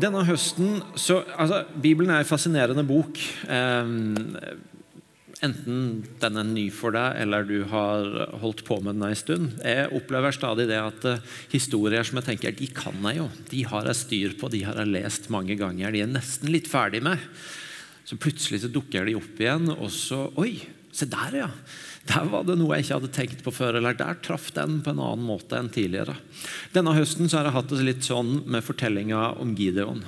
Denne høsten så, altså, Bibelen er en fascinerende bok. Eh, enten den er ny for deg, eller du har holdt på med den en stund. Jeg opplever stadig det at uh, historier som jeg tenker de kan jeg jo. De har jeg styr på, de har jeg lest mange ganger. De er nesten litt ferdig med. Så plutselig så dukker de opp igjen, og så Oi, se der, ja. Der var det noe jeg ikke hadde tenkt på før, eller der traff den på en annen måte enn tidligere. Denne høsten har jeg hatt det litt sånn med fortellinga om Gideon.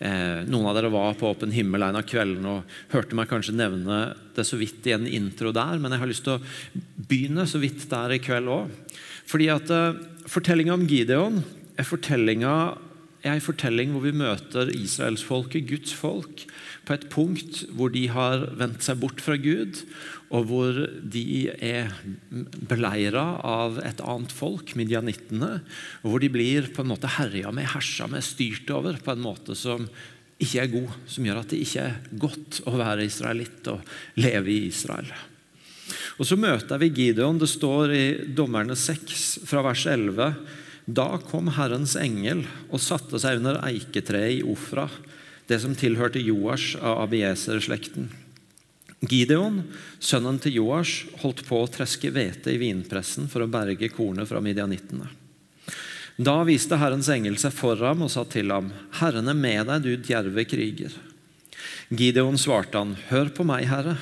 Eh, noen av dere var på Åpen himmel en av kveldene og hørte meg kanskje nevne det så vidt i en intro der, men jeg har lyst til å begynne så vidt der i kveld òg. Fordi at eh, Fortellinga om Gideon er fortellinga er en fortelling hvor vi møter israelsfolket, Guds folk, på et punkt hvor de har vendt seg bort fra Gud, og hvor de er beleira av et annet folk, midjanittene, og hvor de blir på en måte herja med, hersa med, styrt over på en måte som ikke er god, som gjør at det ikke er godt å være israelitt og leve i Israel. Og Så møter vi Gideon. Det står i Dommerne 6, fra vers 11. Da kom Herrens engel og satte seg under eiketreet i Ofra, det som tilhørte Joash av Abieser-slekten. Gideon, sønnen til Joash, holdt på å treske hvete i vinpressen for å berge kornet fra midjanittene. Da viste Herrens engel seg for ham og sa til ham, 'Herren er med deg, du djerve kriger.' Gideon svarte han, 'Hør på meg, Herre.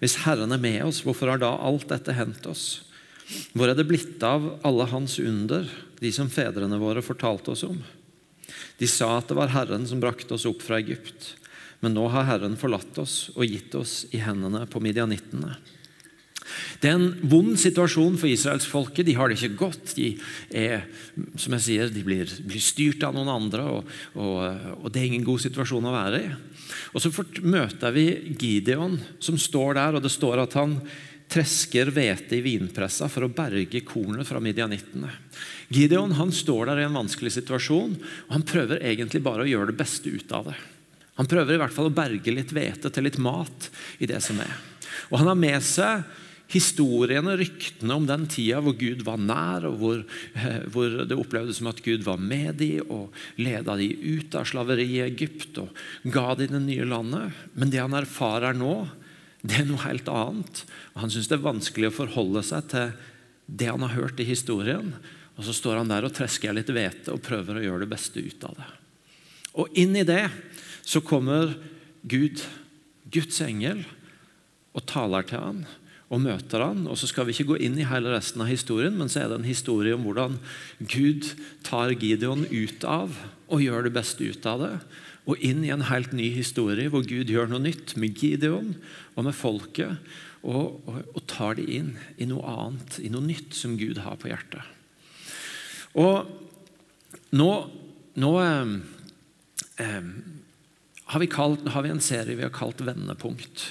Hvis Herren er med oss, hvorfor har da alt dette hendt oss?' Hvor er det blitt av alle hans under, de som fedrene våre fortalte oss om? De sa at det var Herren som brakte oss opp fra Egypt. Men nå har Herren forlatt oss og gitt oss i hendene på midjanittene. Det er en vond situasjon for israelsfolket. De har det ikke godt. De er, som jeg sier, de blir, blir styrt av noen andre, og, og, og, det er ingen god situasjon å være i. Og Så møter vi Gideon, som står der, og det står at han tresker hvete i vinpressa for å berge kornet fra midjanittene. Gideon han står der i en vanskelig situasjon, og han prøver egentlig bare å gjøre det beste ut av det. Han prøver i hvert fall å berge litt hvete til litt mat i det som er. Og Han har med seg historiene, ryktene om den tida hvor Gud var nær, og hvor, eh, hvor det opplevdes som at Gud var med dem og leda dem ut av slaveriet i Egypt og ga dem det nye landet. Men det han erfarer nå, det er noe helt annet. Og Han syns det er vanskelig å forholde seg til det han har hørt i historien. Og så står han der og tresker litt hvete og prøver å gjøre det beste ut av det. Og inn i det så kommer Gud, Guds engel, og taler til han og møter han. Og så skal vi ikke gå inn i hele resten av historien, men så er det en historie om hvordan Gud tar Gideon ut av og gjør det beste ut av det. Og inn i en helt ny historie hvor Gud gjør noe nytt med Gideon og med folket. Og, og, og tar det inn i noe annet, i noe nytt som Gud har på hjertet. Og nå, nå eh, eh, har vi, kalt, har vi, en serie vi har kalt 'Vendepunkt'.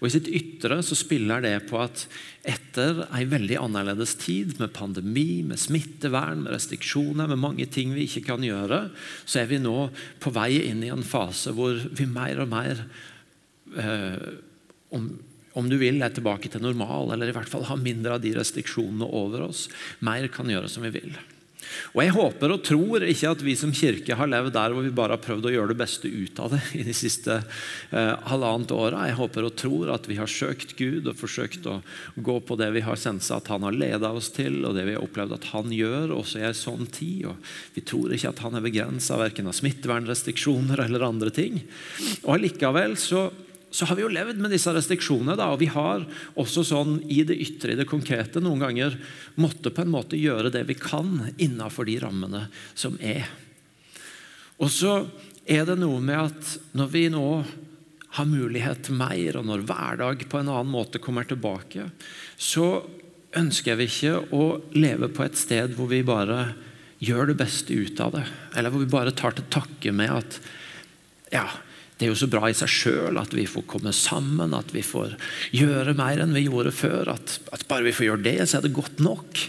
Og I sitt ytre så spiller det på at etter en veldig annerledes tid, med pandemi, med smittevern, med restriksjoner, med mange ting vi ikke kan gjøre, så er vi nå på vei inn i en fase hvor vi mer og mer eh, om, om du vil, er tilbake til normal, eller i hvert fall har mindre av de restriksjonene over oss. Mer kan gjøre som vi vil. Og Jeg håper og tror ikke at vi som kirke har levd der hvor vi bare har prøvd å gjøre det beste ut av det i de siste eh, halvannet åra. Jeg håper og tror at vi har søkt Gud og forsøkt å gå på det vi har sensa at Han har leda oss til, og det vi har opplevd at Han gjør, også i en sånn tid. Og vi tror ikke at Han er begrensa verken av smittevernrestriksjoner eller andre ting. Og Allikevel så så har vi jo levd med disse restriksjonene. Da, og vi har også sånn i det ytre, i det konkrete, noen ganger måtte på en måte gjøre det vi kan innenfor de rammene som er. Og så er det noe med at når vi nå har mulighet til mer, og når hverdag på en annen måte kommer tilbake, så ønsker vi ikke å leve på et sted hvor vi bare gjør det beste ut av det. Eller hvor vi bare tar til takke med at ja, det er jo så bra i seg sjøl at vi får komme sammen, at vi får gjøre mer enn vi gjorde før. At, at, bare vi får gjøre det, så er det godt nok.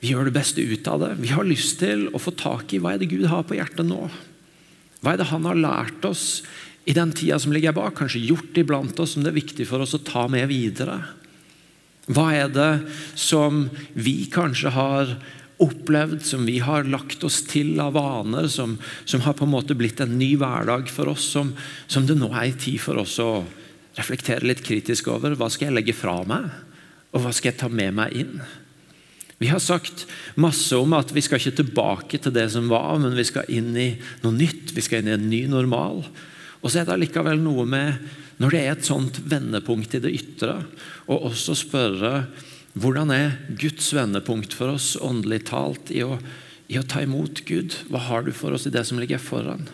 Vi gjør det beste ut av det. Vi har lyst til å få tak i hva er det Gud har på hjertet nå. Hva er det Han har lært oss i den tida som ligger bak, kanskje gjort iblant oss, som det er viktig for oss å ta med videre. Hva er det som vi kanskje har opplevd, som vi har lagt oss til av vaner, som, som har på en måte blitt en ny hverdag for oss, som, som det nå er tid for oss å reflektere litt kritisk over. Hva skal jeg legge fra meg, og hva skal jeg ta med meg inn? Vi har sagt masse om at vi skal ikke tilbake til det som var, men vi skal inn i noe nytt. Vi skal inn i en ny normal. Og så er det allikevel noe med, når det er et sånt vendepunkt i det ytre, å også spørre hvordan er Guds vendepunkt for oss åndelig talt i å, i å ta imot Gud? Hva har du for oss i det som ligger foran?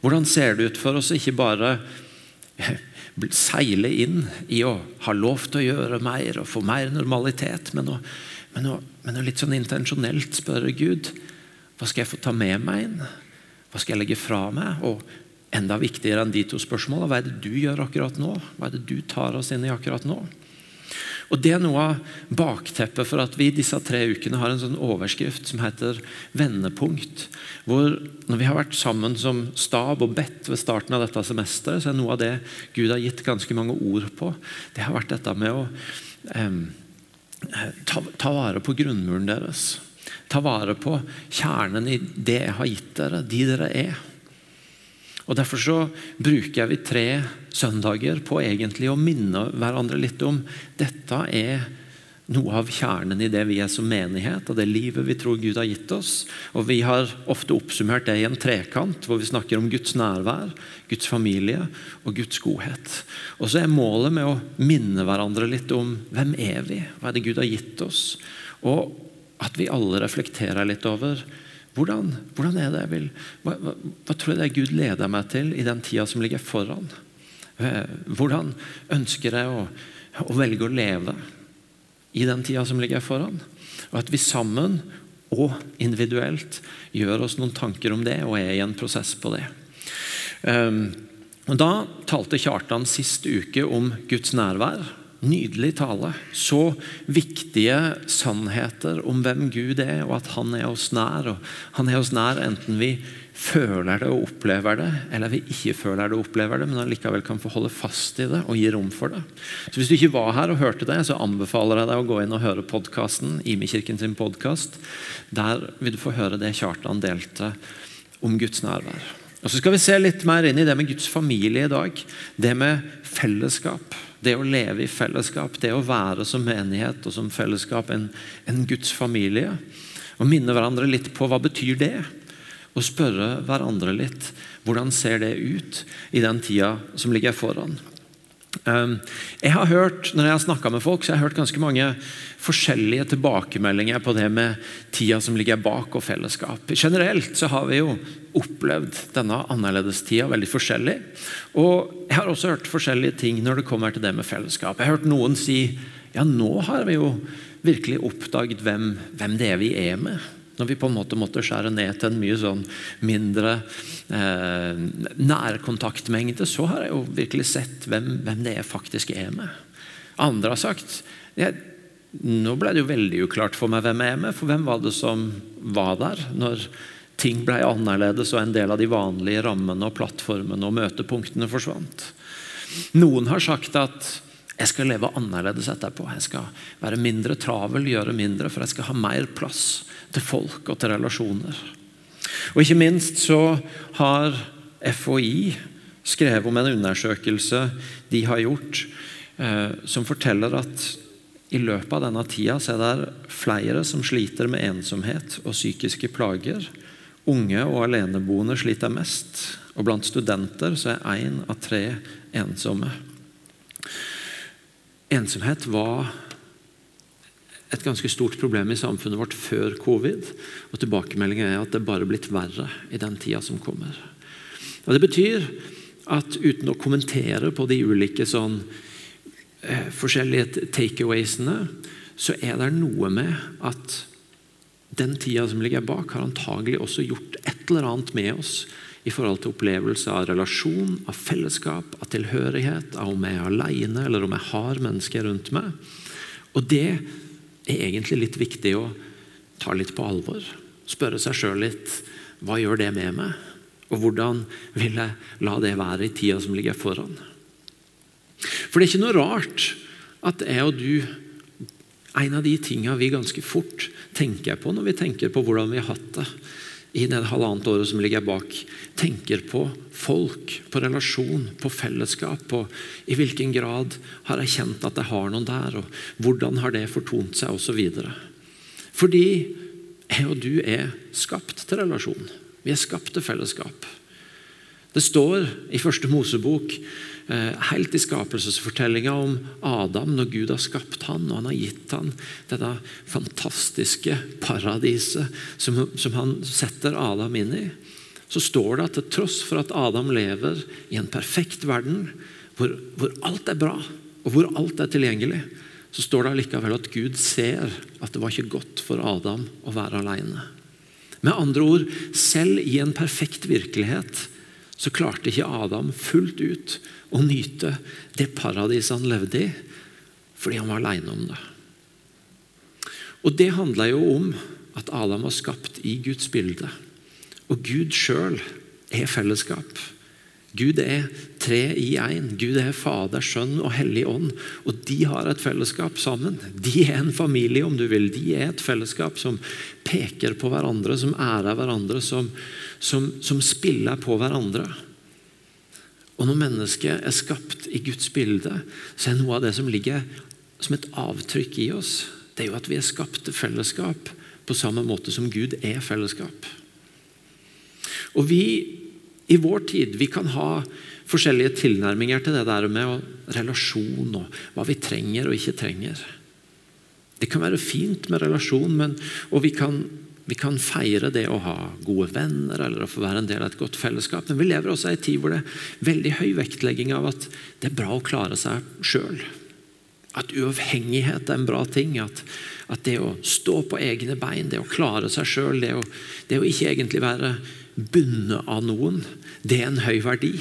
Hvordan ser det ut for oss ikke bare seile inn i å ha lov til å gjøre mer og få mer normalitet, men å men å, men å litt sånn intensjonelt spørre Gud hva skal jeg få ta med meg inn? Hva skal jeg legge fra meg? Og enda viktigere enn de to spørsmålene, hva er det du gjør akkurat nå? Hva er det du tar oss inn i akkurat nå? Og Det er noe av bakteppet for at vi disse tre ukene har en sånn overskrift som heter 'vendepunkt'. Hvor Når vi har vært sammen som stab og bedt ved starten av dette semesteret, så er noe av det Gud har gitt ganske mange ord på, det har vært dette med å eh, ta, ta, vare på grunnmuren deres. Ta vare på kjernen i det jeg har gitt dere, de dere er. Og Derfor så bruker vi tre søndager på egentlig å minne hverandre litt om dette er noe av kjernen i det vi er som menighet, og det livet vi tror Gud har gitt oss. Og Vi har ofte oppsummert det i en trekant, hvor vi snakker om Guds nærvær, Guds familie og Guds godhet. Og så er målet med å minne hverandre litt om hvem er vi Hva er det Gud har gitt oss? Og at vi alle reflekterer litt over hvordan, hvordan er det jeg vil hva, hva, hva tror jeg det er Gud leder meg til i den tida som ligger foran? Eh, hvordan ønsker jeg å, å velge å leve? i den tida som ligger foran. Og at vi sammen og individuelt gjør oss noen tanker om det og er i en prosess på det. Um, og Da talte Kjartan sist uke om Guds nærvær. Nydelig tale. Så viktige sannheter om hvem Gud er, og at han er oss nær. Og han er oss nær enten vi føler det og opplever det, eller vi ikke føler det og opplever det, men allikevel kan få holde fast i det og gi rom for det. Så Hvis du ikke var her og hørte det, så anbefaler jeg deg å gå inn og høre podkasten. Imekirken sin podkast. Der vil du få høre det Kjartan delte om Guds nærvær. Og Så skal vi se litt mer inn i det med Guds familie i dag. Det med fellesskap. Det å leve i fellesskap. Det å være som menighet og som fellesskap en, en Guds familie. Og minne hverandre litt på hva betyr det og spørre hverandre litt hvordan ser det ut i den tida som ligger foran. Ehm, jeg har hørt, Når jeg har snakka med folk, så jeg har jeg hørt ganske mange forskjellige tilbakemeldinger på det med tida som ligger bak og fellesskap. Generelt så har vi jo opplevd denne annerledestida veldig forskjellig. Og jeg har også hørt forskjellige ting når det kommer til det med fellesskap. Jeg har hørt noen si ja, nå har vi jo virkelig oppdaget hvem, hvem det er vi er med. Når vi på en måte måtte skjære ned til en mye sånn mindre eh, nærkontaktmengde, så har jeg jo virkelig sett hvem, hvem det er faktisk er med. Andre har sagt jeg, nå ble det jo veldig uklart for meg hvem jeg er med, for hvem var det som var der når ting ble annerledes og en del av de vanlige rammene og plattformene og møtepunktene forsvant. Noen har sagt at jeg skal leve annerledes etterpå. Jeg skal være mindre travel, gjøre mindre, for jeg skal ha mer plass til folk og til relasjoner. Og Ikke minst så har FHI skrevet om en undersøkelse de har gjort, eh, som forteller at i løpet av denne tida så er det flere som sliter med ensomhet og psykiske plager. Unge og aleneboende sliter mest, og blant studenter så er én av tre ensomme. Ensomhet var et ganske stort problem i samfunnet vårt før covid. Og tilbakemeldingen er at det bare er blitt verre i den tida som kommer. Og Det betyr at uten å kommentere på de ulike sånn, eh, forskjellige takeawaysene, så er det noe med at den tida som ligger bak, har antagelig også gjort et eller annet med oss i forhold til opplevelse av relasjon, av fellesskap, av tilhørighet, av om jeg er alene eller om jeg har mennesker rundt meg. Og det er egentlig litt viktig å ta litt på alvor. Spørre seg sjøl litt hva gjør det med meg? Og hvordan vil jeg la det være i tida som ligger foran? For det er ikke noe rart at jeg og du En av de tinga vi ganske fort tenker på når vi tenker på hvordan vi har hatt det i det halvannet året som ligger bak. Tenker på folk, på relasjon, på fellesskap. På i hvilken grad har jeg kjent at jeg har noen der, og hvordan har det fortont seg, osv. Fordi jeg og du er skapt til relasjon. Vi er skapt til fellesskap. Det står i første Mosebok, helt i skapelsesfortellinga om Adam når Gud har skapt han, og han har gitt han dette fantastiske paradiset som, som han setter Adam inn i, så står det at til tross for at Adam lever i en perfekt verden, hvor, hvor alt er bra, og hvor alt er tilgjengelig, så står det allikevel at Gud ser at det var ikke godt for Adam å være alene. Med andre ord, selv i en perfekt virkelighet så klarte ikke Adam fullt ut å nyte det paradiset han levde i, fordi han var alene om det. Og Det handla jo om at Adam var skapt i Guds bilde. Og Gud sjøl er fellesskap. Gud er tre i én. Gud er Fader, Sønn og Hellig Ånd. Og de har et fellesskap sammen. De er en familie, om du vil. De er et fellesskap som peker på hverandre, som ærer hverandre, som, som, som spiller på hverandre. Og Når mennesket er skapt i Guds bilde, så er noe av det som ligger som et avtrykk i oss, det er jo at vi er skapt til fellesskap på samme måte som Gud er fellesskap. Og vi i vår tid vi kan ha forskjellige tilnærminger til det der med relasjon og hva vi trenger og ikke trenger. Det kan være fint med relasjon, men, og vi kan vi kan feire det å ha gode venner eller å få være en del av et godt fellesskap. Men vi lever også i en tid hvor det er veldig høy vektlegging av at det er bra å klare seg sjøl. At uavhengighet er en bra ting. At, at, det å stå på egne bein, det å klare seg sjøl, det, det, å ikke egentlig være bundet av noen, det er en høy verdi.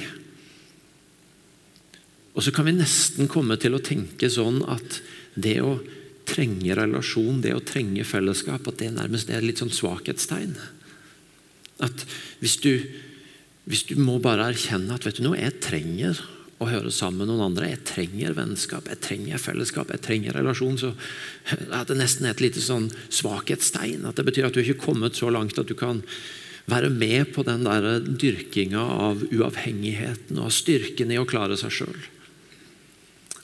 Og så kan vi nesten komme til å tenke sånn at det å trenge relasjon, det å trenge fellesskap, at det nærmest er litt sånn svakhetstegn. At hvis du, hvis du må bare erkjenne at vet du noe, jeg trenger å høre sammen med noen andre, jeg trenger vennskap, jeg trenger fellesskap, jeg trenger relasjon, så er det nesten et lite sånn svakhetstegn. At det betyr at du ikke er kommet så langt at du kan være med på den der dyrkinga av uavhengigheten og styrken i å klare seg sjøl.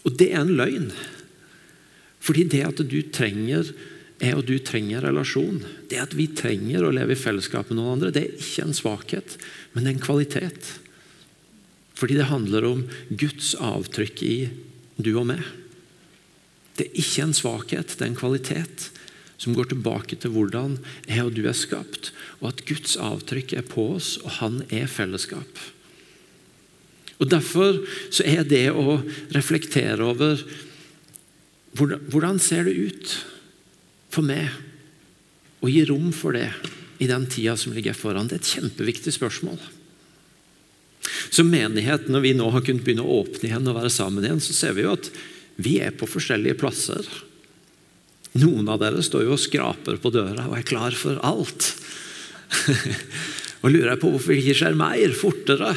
Og det er en løgn. Fordi det at du trenger jeg og du trenger relasjon, det at vi trenger å leve i fellesskap med noen andre, det er ikke en svakhet, men en kvalitet. Fordi det handler om Guds avtrykk i du og meg. Det er ikke en svakhet, det er en kvalitet som går tilbake til hvordan jeg og du er skapt, og at Guds avtrykk er på oss, og han er fellesskap. Og Derfor så er det å reflektere over hvordan ser det ut for meg å gi rom for det i den tida som ligger foran? Det er et kjempeviktig spørsmål. Som menighet, når vi nå har kunnet begynne å åpne igjen og være sammen igjen, så ser vi jo at vi er på forskjellige plasser. Noen av dere står jo og skraper på døra og er klar for alt. og lurer på hvorfor det ikke skjer mer, fortere.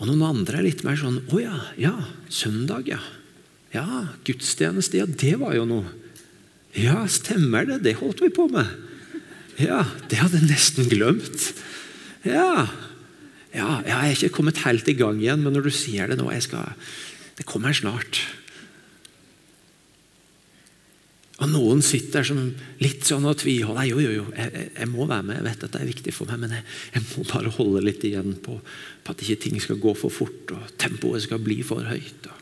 Og noen andre er litt mer sånn Å ja, ja, søndag, ja. Ja, gudstjeneste, ja, det var jo noe. Ja, stemmer det. Det holdt vi på med. Ja, det hadde jeg nesten glemt. Ja. ja, jeg er ikke kommet helt i gang igjen, men når du sier det nå skal, Det kommer snart. Og Noen sitter som litt sånn og tviholder. Jo, jo, jo, jeg, jeg, må være med. Jeg vet at det er viktig for meg, men jeg, jeg må bare holde litt igjen på, på at ikke ting skal gå for fort og tempoet skal bli for høyt. Og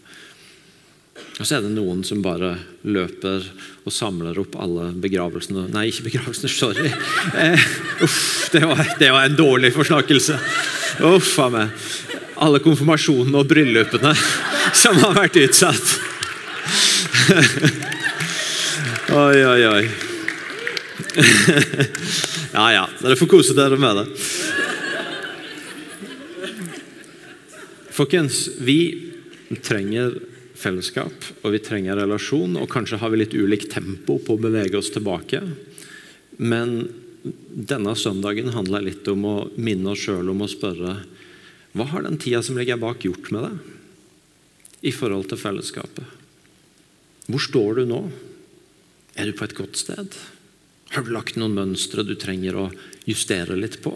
og så er det noen som bare løper og samler opp alle begravelsene Nei, ikke begravelsene, sorry. Eh, uff, det var, det var, en dårlig forsnakkelse. Uff a meg. Alle konfirmasjonene og bryllupene som har vært utsatt. Oi, oi, oi. Ja ja, dere får kose dere med det. Folkens, vi trenger fellesskap, og vi trenger relasjon. Og kanskje har vi litt ulikt tempo på å bevege oss tilbake. Men denne søndagen handler litt om å minne oss sjøl om å spørre hva har den tida som ligger bak, gjort med deg i forhold til fellesskapet? Hvor står du nå? Er du på et godt sted? Har du lagt noen mønstre du trenger å justere litt på?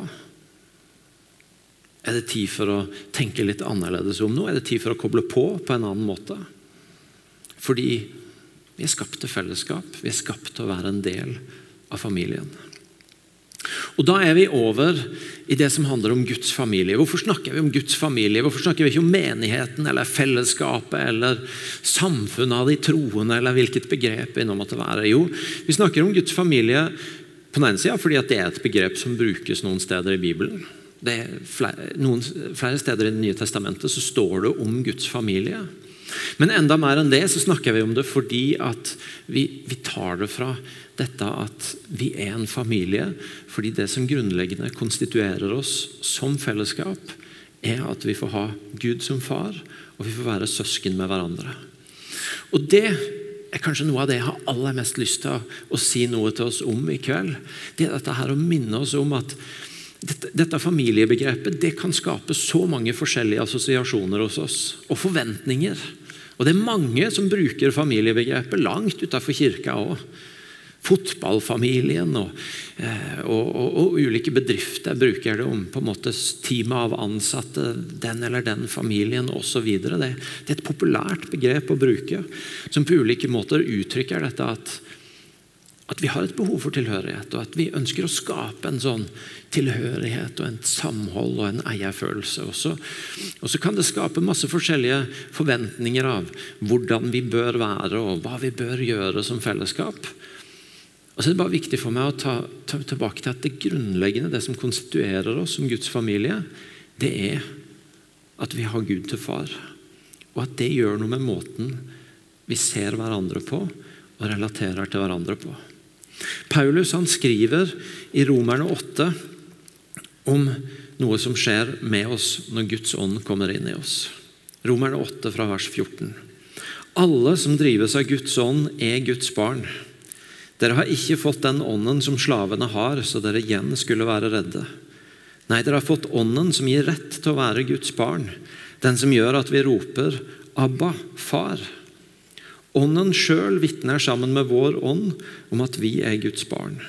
Er det tid for å tenke litt annerledes om noe? Er det tid for å koble på på en annen måte? Fordi vi er skapt til fellesskap. Vi er skapt til å være en del av familien. Og Da er vi over i det som handler om Guds familie. Hvorfor snakker vi om Guds familie? Hvorfor snakker vi ikke om menigheten eller fellesskapet eller samfunnet av de troende, eller hvilket begrep vi nå måtte være? Jo, vi snakker om Guds familie på den ene sida fordi det er et begrep som brukes noen steder i Bibelen. Flere, noen, flere steder i Det nye testamentet så står det om Guds familie. Men enda mer enn det så snakker vi om det fordi at vi, vi, tar det fra dette at vi er en familie. Fordi det som grunnleggende konstituerer oss som fellesskap, er at vi får ha Gud som far, og vi får være søsken med hverandre. Og det er kanskje noe av det jeg har aller mest lyst til å si noe til oss om i kveld. Det er dette her å minne oss om at dette, dette, familiebegrepet det kan skape så mange forskjellige assosiasjoner hos oss, og forventninger. Og Det er mange som bruker familiebegrepet langt utenfor kirka òg. Fotballfamilien og, eh, og, og, og, ulike bedrifter bruker det om på en måte teamet av ansatte, den eller den familien osv. Det, det er et populært begrep å bruke, som på ulike måter uttrykker dette at at vi har et behov for tilhørighet, og at vi ønsker å skape en sånn tilhørighet og en samhold og en eierfølelse. Også. Og så kan det skape masse forskjellige forventninger av hvordan vi bør være og hva vi bør gjøre som fellesskap. Og så er det bare viktig for meg å ta, ta tilbake til at det grunnleggende, det som konstituerer oss som Guds familie, det er at vi har Gud til far. Og at det gjør noe med måten vi ser hverandre på og relaterer til hverandre på. Paulus skriver i Romerne 8 om noe som skjer med oss når Guds ånd kommer inn i oss. Romerne 8 fra vers 14. Alle som drives av Guds ånd, er Guds barn. Dere har ikke fått den ånden som slavene har, så dere igjen skulle være redde. Nei, dere har fått ånden som gir rett til å være Guds barn. Den som gjør at vi roper 'Abba, far'. Ånden sjøl vitner sammen med vår ånd om at vi er Guds barn.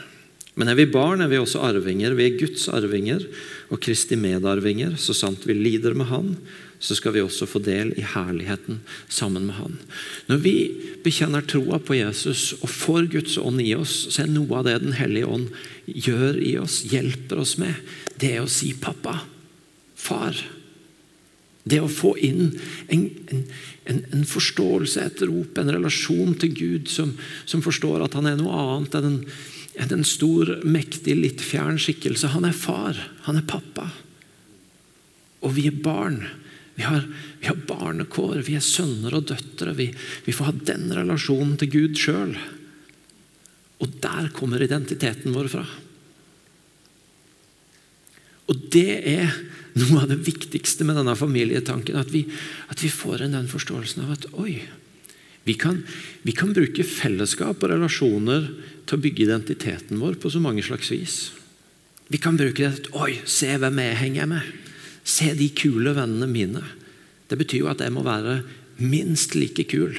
Men er vi barn, er vi også arvinger. Vi er Guds arvinger og Kristi medarvinger. Så sant vi lider med Han, så skal vi også få del i herligheten sammen med Han. Når vi bekjenner troa på Jesus og får Guds ånd i oss, så er noe av det Den hellige ånd gjør i oss, hjelper oss med, det er å si 'pappa', 'far'. Det å få inn en, en, en, en forståelse, et rop, en relasjon til Gud som, som forstår at han er noe annet enn en, enn en stor, mektig, litt fjern skikkelse. Han er far. Han er pappa. Og vi er barn. Vi har, vi har barnekår. Vi er sønner og døtre. Vi, vi får ha den relasjonen til Gud sjøl. Og der kommer identiteten vår fra. Og det er noe av det viktigste med denne familietanken. At vi, at vi får inn den forståelsen av at oi, vi kan, vi kan, bruke fellesskap og relasjoner til å bygge identiteten vår på så mange slags vis. Vi kan bruke det til Oi, se hvem jeg henger med. Se de kule vennene mine. Det betyr jo at jeg må være minst like kul.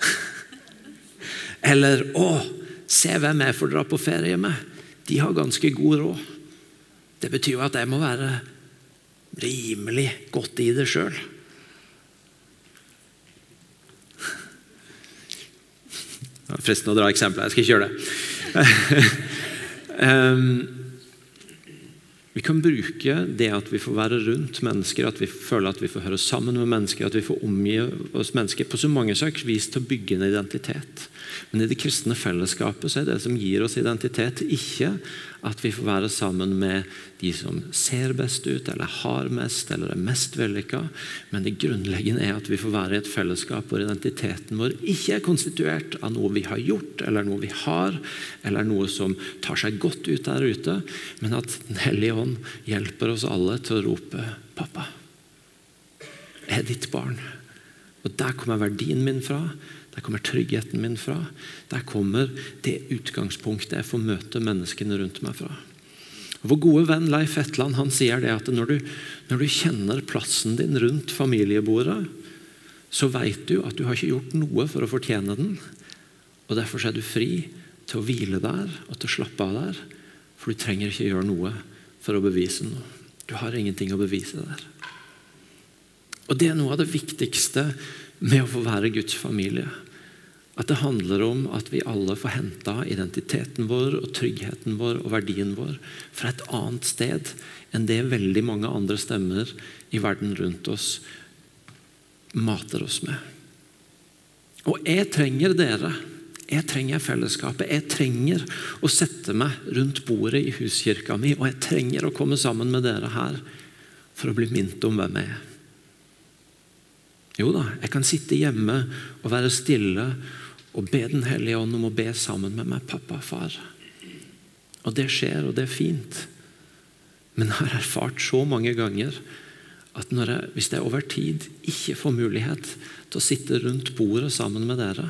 Eller Å, se hvem jeg får dra på ferie med. De har ganske god råd. Det betyr jo at jeg må være rimelig godt i det sjøl. Fristende å dra eksempler. Jeg skal ikke gjøre det. vi kan bruke det at vi får være rundt mennesker, at vi føler at vi får høre sammen med mennesker, at vi får omgi oss mennesker på så mange slags vis til å bygge en identitet. Men i det kristne fellesskapet så er det som gir oss identitet, ikke at vi får være sammen med de som ser best ut, eller har mest, eller er mest vellykka. Men det grunnleggende er at vi får være i et fellesskap hvor identiteten vår ikke er konstituert av noe vi har gjort, eller noe vi har, eller noe som tar seg godt ut der ute, men at Den hellige ånd hjelper oss alle til å rope 'Pappa, jeg er ditt barn'. Og Der kommer verdien min fra. Der kommer tryggheten min fra. Der kommer det utgangspunktet jeg får møte menneskene rundt meg fra. Og Vår gode venn Leif Etland han sier det at når du, når du kjenner plassen din rundt familiebordet, så vet du at du har ikke gjort noe for å fortjene den. Og Derfor er du fri til å hvile der og til å slappe av der. For du trenger ikke gjøre noe for å bevise noe. Du har ingenting å bevise der. Og Det er noe av det viktigste med å få være Guds familie. At det handler om at vi alle får henta identiteten vår og tryggheten vår og verdien vår fra et annet sted enn det veldig mange andre stemmer i verden rundt oss mater oss med. Og jeg trenger dere. Jeg trenger fellesskapet. Jeg trenger å sette meg rundt bordet i huskirka mi, og jeg trenger å komme sammen med dere her for å bli minnet om hvem jeg er. Jo da, jeg kan sitte hjemme og være stille og be Den hellige ånd om å be sammen med meg, pappa og far. Og det skjer, og det er fint. Men jeg har erfart så mange ganger at jeg, hvis jeg over tid ikke får mulighet til å sitte rundt bordet sammen med dere,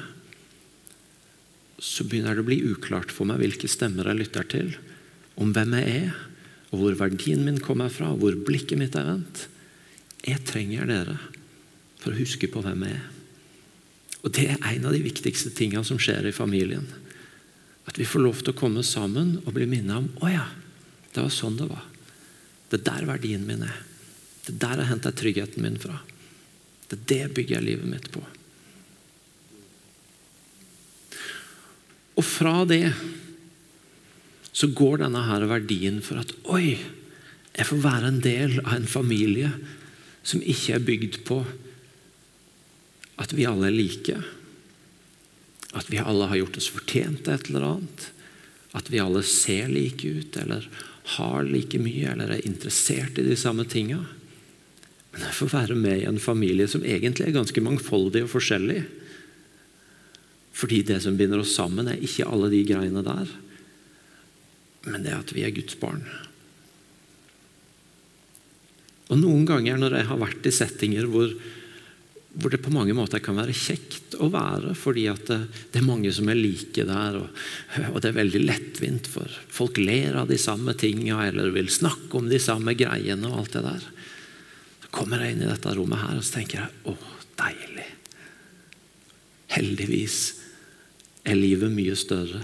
så begynner det å bli uklart for meg hvilke stemmer jeg lytter til, om hvem jeg er, og hvor verdien min kommer fra, hvor blikket mitt er vendt. Jeg trenger dere for å huske på hvem jeg er. Og Det er en av de viktigste tingene som skjer i familien. At vi får lov til å komme sammen og bli minnet om å ja, det var sånn det var. Det er der verdien min er. Det er der jeg henter tryggheten min fra. Det er det bygger jeg livet mitt på. Og fra det så går denne her verdien for at oi, jeg får være en del av en familie som ikke er bygd på at vi alle er like. At vi alle har gjort oss fortjent til et eller annet. At vi alle ser like ut, eller har like mye, eller er interessert i de samme tinga. Men jeg får være med i en familie som egentlig er ganske mangfoldig og forskjellig. Fordi det som binder oss sammen, er ikke alle de greiene der, men det at vi er Guds barn. Og Noen ganger når jeg har vært i settinger hvor hvor det på mange måter kan være kjekt å være, fordi det, det er mange som er like der. Og, og, det er veldig lettvint, for folk ler av de samme tingene eller vil snakke om de samme greiene. og alt det der. Så kommer jeg inn i dette rommet her og så tenker jeg, å, deilig. Heldigvis er livet mye større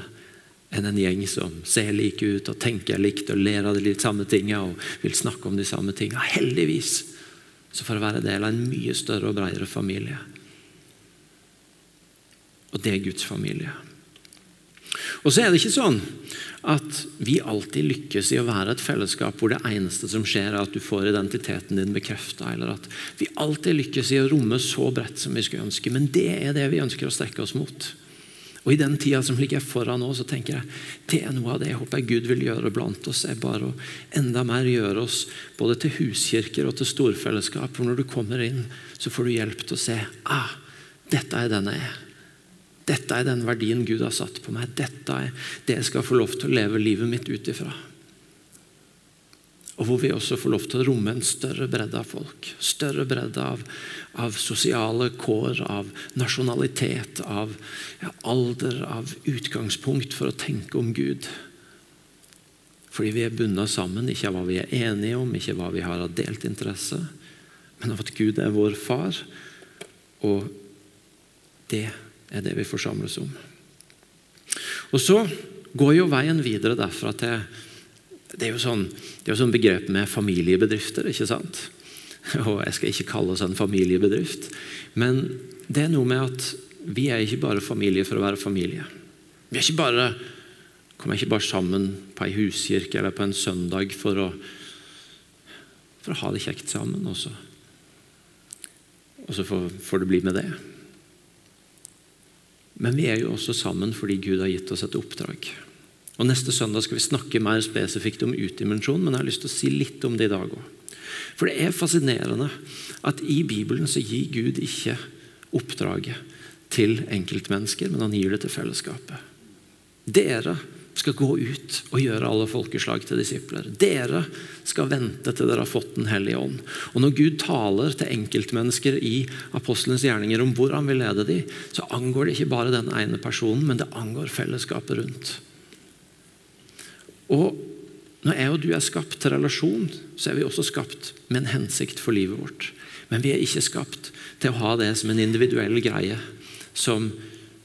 enn en gjeng som ser like ut og tenker likt og ler av de samme tingene og vil snakke om de samme tingene. Heldigvis så får jeg være del av en mye større og bredere familie. Og det er Guds familie. Og så er det ikke sånn at vi alltid lykkes i å være et fellesskap hvor det eneste som skjer, er at du får identiteten din bekrefta, eller at vi alltid lykkes i å romme så bredt som vi skulle ønske. Men det er det vi ønsker å strekke oss mot. Og I den tida som ligger foran nå, så tenker jeg det er noe av det jeg håper Gud vil gjøre blant oss. er bare å enda mer gjøre oss både til huskirker og til storfellesskap. For når du kommer inn, så får du hjelp til å se ah, dette er den jeg er. Dette er den verdien Gud har satt på meg. Dette er det jeg skal få lov til å leve livet mitt ut ifra. Og hvor vi også får lov til å romme en større bredde av folk. Større bredde av, av sosiale kår, av nasjonalitet, av ja, alder, av utgangspunkt for å tenke om Gud. Fordi vi er bundet sammen, ikke av hva vi er enige om, ikke hva vi har av delt interesse, men av at Gud er vår far. Og det er det vi forsamles om. Og så går jo veien videre derfra til det er jo sånn, det er jo sånn begrep med familiebedrifter, ikke sant? Og jeg skal ikke kalle oss en familiebedrift, men det er noe med at vi er ikke bare familie for å være familie. Vi er ikke bare, kommer ikke bare sammen på ei huskirke eller på en søndag for å, for å ha det kjekt sammen. Også. Og så får, får det bli med det. Men vi er jo også sammen fordi Gud har gitt oss et oppdrag. Og Neste søndag skal vi snakke mer spesifikt om utdimensjon, men jeg har lyst til å si litt om det i dag òg. For det er fascinerende at i Bibelen så gir Gud ikke oppdraget til enkeltmennesker, men han gir det til fellesskapet. Dere skal gå ut og gjøre alle folkeslag til disipler. Dere skal vente til dere har fått Den hellige ånd. Og Når Gud taler til enkeltmennesker i apostelens gjerninger om hvor han vil lede dem, så angår det ikke bare den ene personen, men det angår fellesskapet rundt. Og når jeg og du er skapt til relasjon, så er vi også skapt med en hensikt for livet vårt. Men vi er ikke skapt til å ha det som en individuell greie som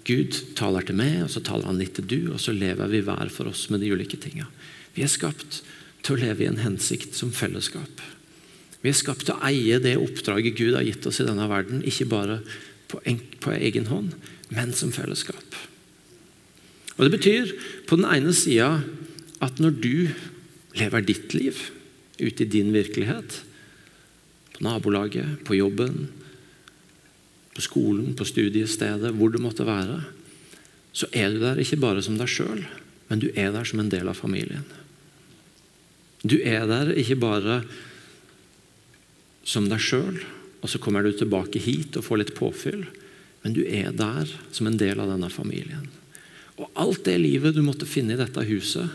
Gud taler til meg, og så taler han litt til du, og så lever vi hver for oss med de ulike tinga. Vi er skapt til å leve i en hensikt som fellesskap. Vi er skapt til å eie det oppdraget Gud har gitt oss i denne verden, ikke bare på, en, på egen hånd, men som fellesskap. Og Det betyr på den ene sida at når du lever ditt liv ute i din virkelighet, på nabolaget, på jobben, på skolen, på studiestedet, hvor det måtte være, så er du der ikke bare som deg sjøl, men du er der som en del av familien. Du er der ikke bare som deg sjøl, og så kommer du tilbake hit og får litt påfyll, men du er der som en del av denne familien. Og alt det livet du måtte finne i dette huset,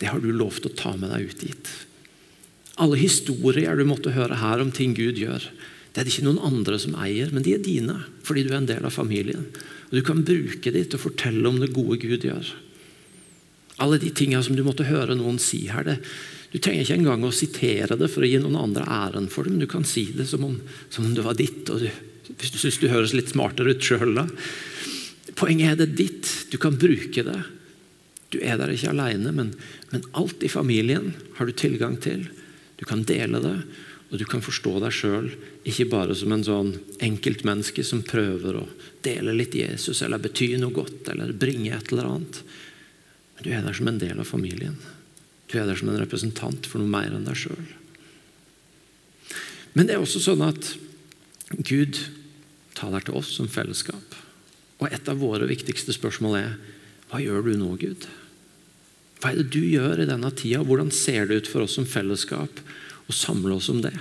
det har du lov til å ta med deg ut dit. Alle historier du måtte høre her om ting Gud gjør, det er det ikke noen andre som eier, men de er dine fordi du er en del av familien. Og Du kan bruke dem til å fortelle om det gode Gud gjør. Alle de tingene som du måtte høre noen si her, det, du trenger ikke engang å sitere det for å gi noen andre æren for det, men du kan si det som om, som om det var ditt. du, Hvis du syns du høres litt smartere ut sjøl da. Poenget er det ditt. Du kan bruke det. Du er der ikke alene, men, men alt i familien har du tilgang til. Du kan dele det, og du kan forstå deg sjøl ikke bare som en sånn enkeltmenneske som prøver å dele litt Jesus eller bety noe godt eller bringe et eller annet. Men du er der som en del av familien. Du er der som en representant for noe mer enn deg sjøl. Men det er også sånn at Gud taler til oss som fellesskap. Og et av våre viktigste spørsmål er hva gjør du nå, Gud? Hva er det du gjør i denne tida? Hvordan ser det ut for oss som fellesskap å samle oss om det?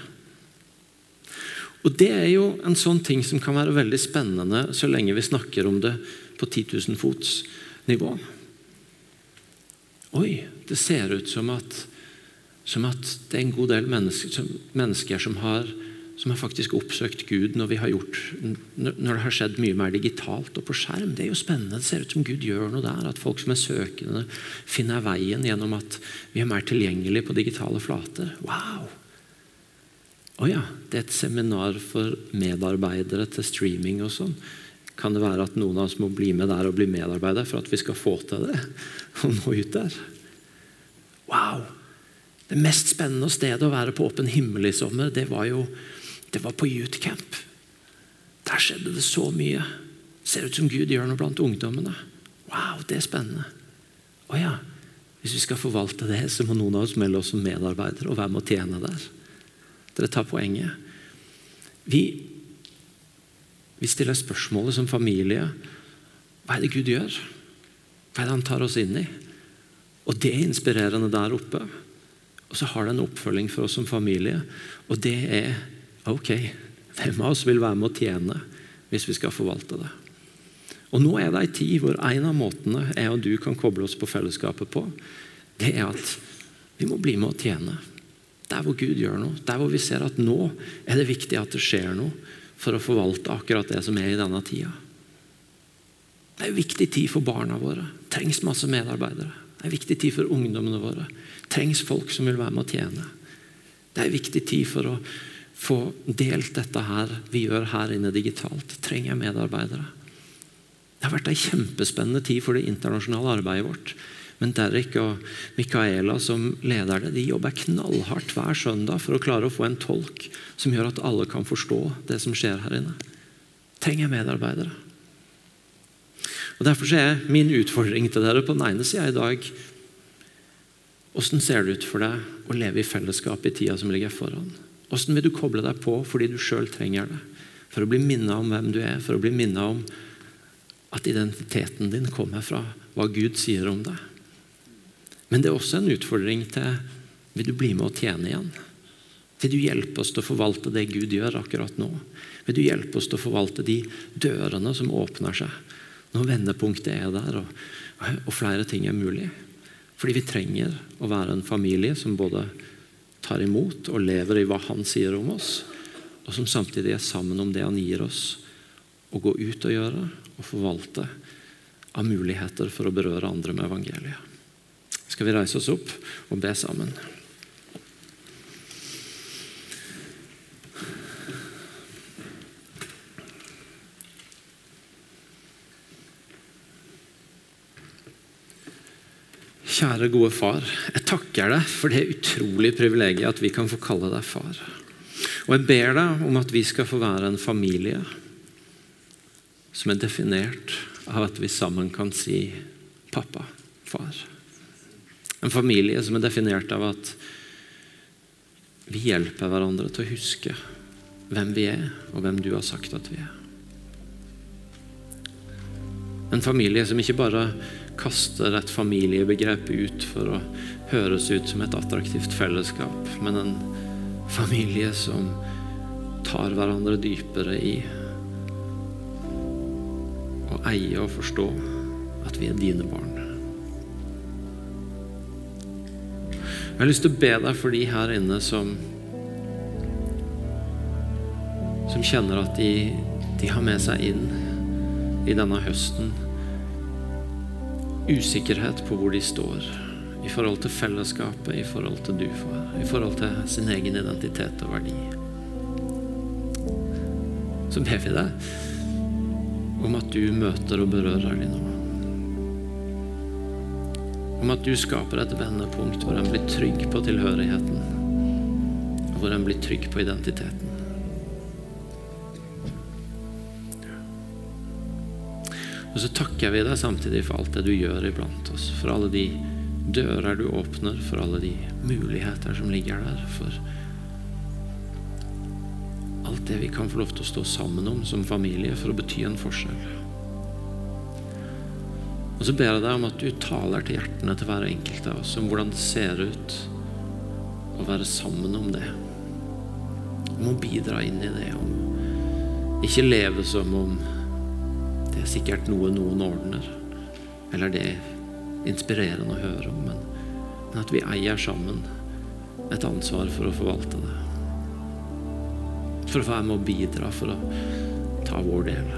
Og Det er jo en sånn ting som kan være veldig spennende så lenge vi snakker om det på 10 000 fots nivå. Oi, det ser ut som at, som at det er en god del mennesker som, mennesker som har som har faktisk oppsøkt Gud når, har gjort, når, det har skjedd mye mer digitalt og på skjerm. Det er jo spennende. Det ser ut som Gud gjør noe der. At folk som er søkende, finner veien gjennom at vi er mer tilgjengelige på digitale flater. Wow! Å ja, det er et seminar for medarbeidere til streaming og sånn. Kan det være at noen av oss må bli med der og bli medarbeider for at vi skal få til det? Og nå ut der? Wow! Det mest spennende stedet å være på åpen himmel i sommer, det var jo det var på youth camp. Der skjedde det så mye. Ser ut som Gud gjør noe blant ungdommene. Wow, det er spennende. Å ja, hvis vi skal forvalte det, så må noen av oss melde oss som medarbeidere og være med å tjene der. Dere tar poenget. Vi, vi stiller spørsmålet som familie hva er det Gud gjør? Hva er det Han tar oss inn i? Og det er inspirerende der oppe. Og så har det en oppfølging for oss som familie, og det er Ok, hvem av oss vil være med å tjene hvis vi skal forvalte det? Og Nå er det ei tid hvor en av måtene jeg og du kan koble oss på fellesskapet på, det er at vi må bli med å tjene. Der hvor Gud gjør noe, der hvor vi ser at nå er det viktig at det skjer noe for å forvalte akkurat det som er i denne tida. Det er en viktig tid for barna våre. Trengs masse medarbeidere. Det er en viktig tid for ungdommene våre. Trengs folk som vil være med å tjene. Det er en viktig tid for å få delt dette her vi gjør her inne digitalt. Trenger jeg medarbeidere? Det har vært ei kjempespennende tid for det internasjonale arbeidet vårt. Men Derek og Micaela som leder det, de jobber knallhardt hver søndag for å klare å få en tolk som gjør at alle kan forstå det som skjer her inne. Trenger jeg medarbeidere? Og Derfor er min utfordring til dere på den ene sida i dag Hvordan ser det ut for deg å leve i fellesskap i tida som ligger foran? Hvordan vil du koble deg på fordi du sjøl trenger det? For å bli minnet om hvem du er, for å bli minnet om at identiteten din kommer fra hva Gud sier om deg. Men det er også en utfordring til vil du bli med og tjene igjen. Vil du hjelpe oss til å forvalte det Gud gjør akkurat nå? Vil du hjelpe oss til å forvalte de dørene som åpner seg når vendepunktet er der og, og flere ting er mulig? Fordi vi trenger å være en familie som både tar imot og lever i hva Han sier om oss, og som samtidig er sammen om det Han gir oss å gå ut og gjøre og forvalte av muligheter for å berøre andre med evangeliet. Skal vi reise oss opp og be sammen? Kjære, gode far. Jeg takker deg for det utrolige privilegiet at vi kan få kalle deg far. Og jeg ber deg om at vi skal få være en familie som er definert av at vi sammen kan si pappa, far. En familie som er definert av at vi hjelper hverandre til å huske hvem vi er, og hvem du har sagt at vi er. En familie som ikke bare kaster et familiebegrep ut for å høres ut som et attraktivt fellesskap, men en familie som tar hverandre dypere i å eie og forstå at vi er dine barn. Jeg har lyst til å be deg for de her inne som som kjenner at de, de har med seg inn i denne høsten usikkerhet på hvor de står i forhold til fellesskapet, i forhold til du, far, i forhold til sin egen identitet og verdi. Så ber vi deg om at du møter og berører dem nå. Om at du skaper et vendepunkt hvor en blir trygg på tilhørigheten, og hvor en blir trygg på identiteten. Og så takker vi deg samtidig for alt det du gjør iblant oss, for alle de dører du åpner, for alle de muligheter som ligger der, for alt det vi kan få lov til å stå sammen om som familie for å bety en forskjell. Og så ber jeg deg om at du taler til hjertene til hver enkelt av oss om hvordan det ser ut å være sammen om det. Om å bidra inn i det. Om ikke leve som om det er sikkert noe noen ordner, eller det er inspirerende å høre om, men, at vi eier sammen et ansvar for å forvalte det. For å være med å bidra, for å ta vår del.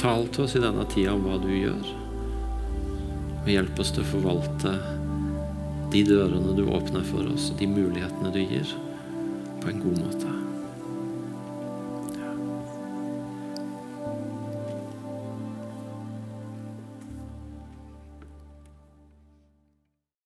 Tal til oss i denne tida om hva du gjør, og hjelp oss til å forvalte de dørene du åpner for oss, og de mulighetene du gir, på en god måte.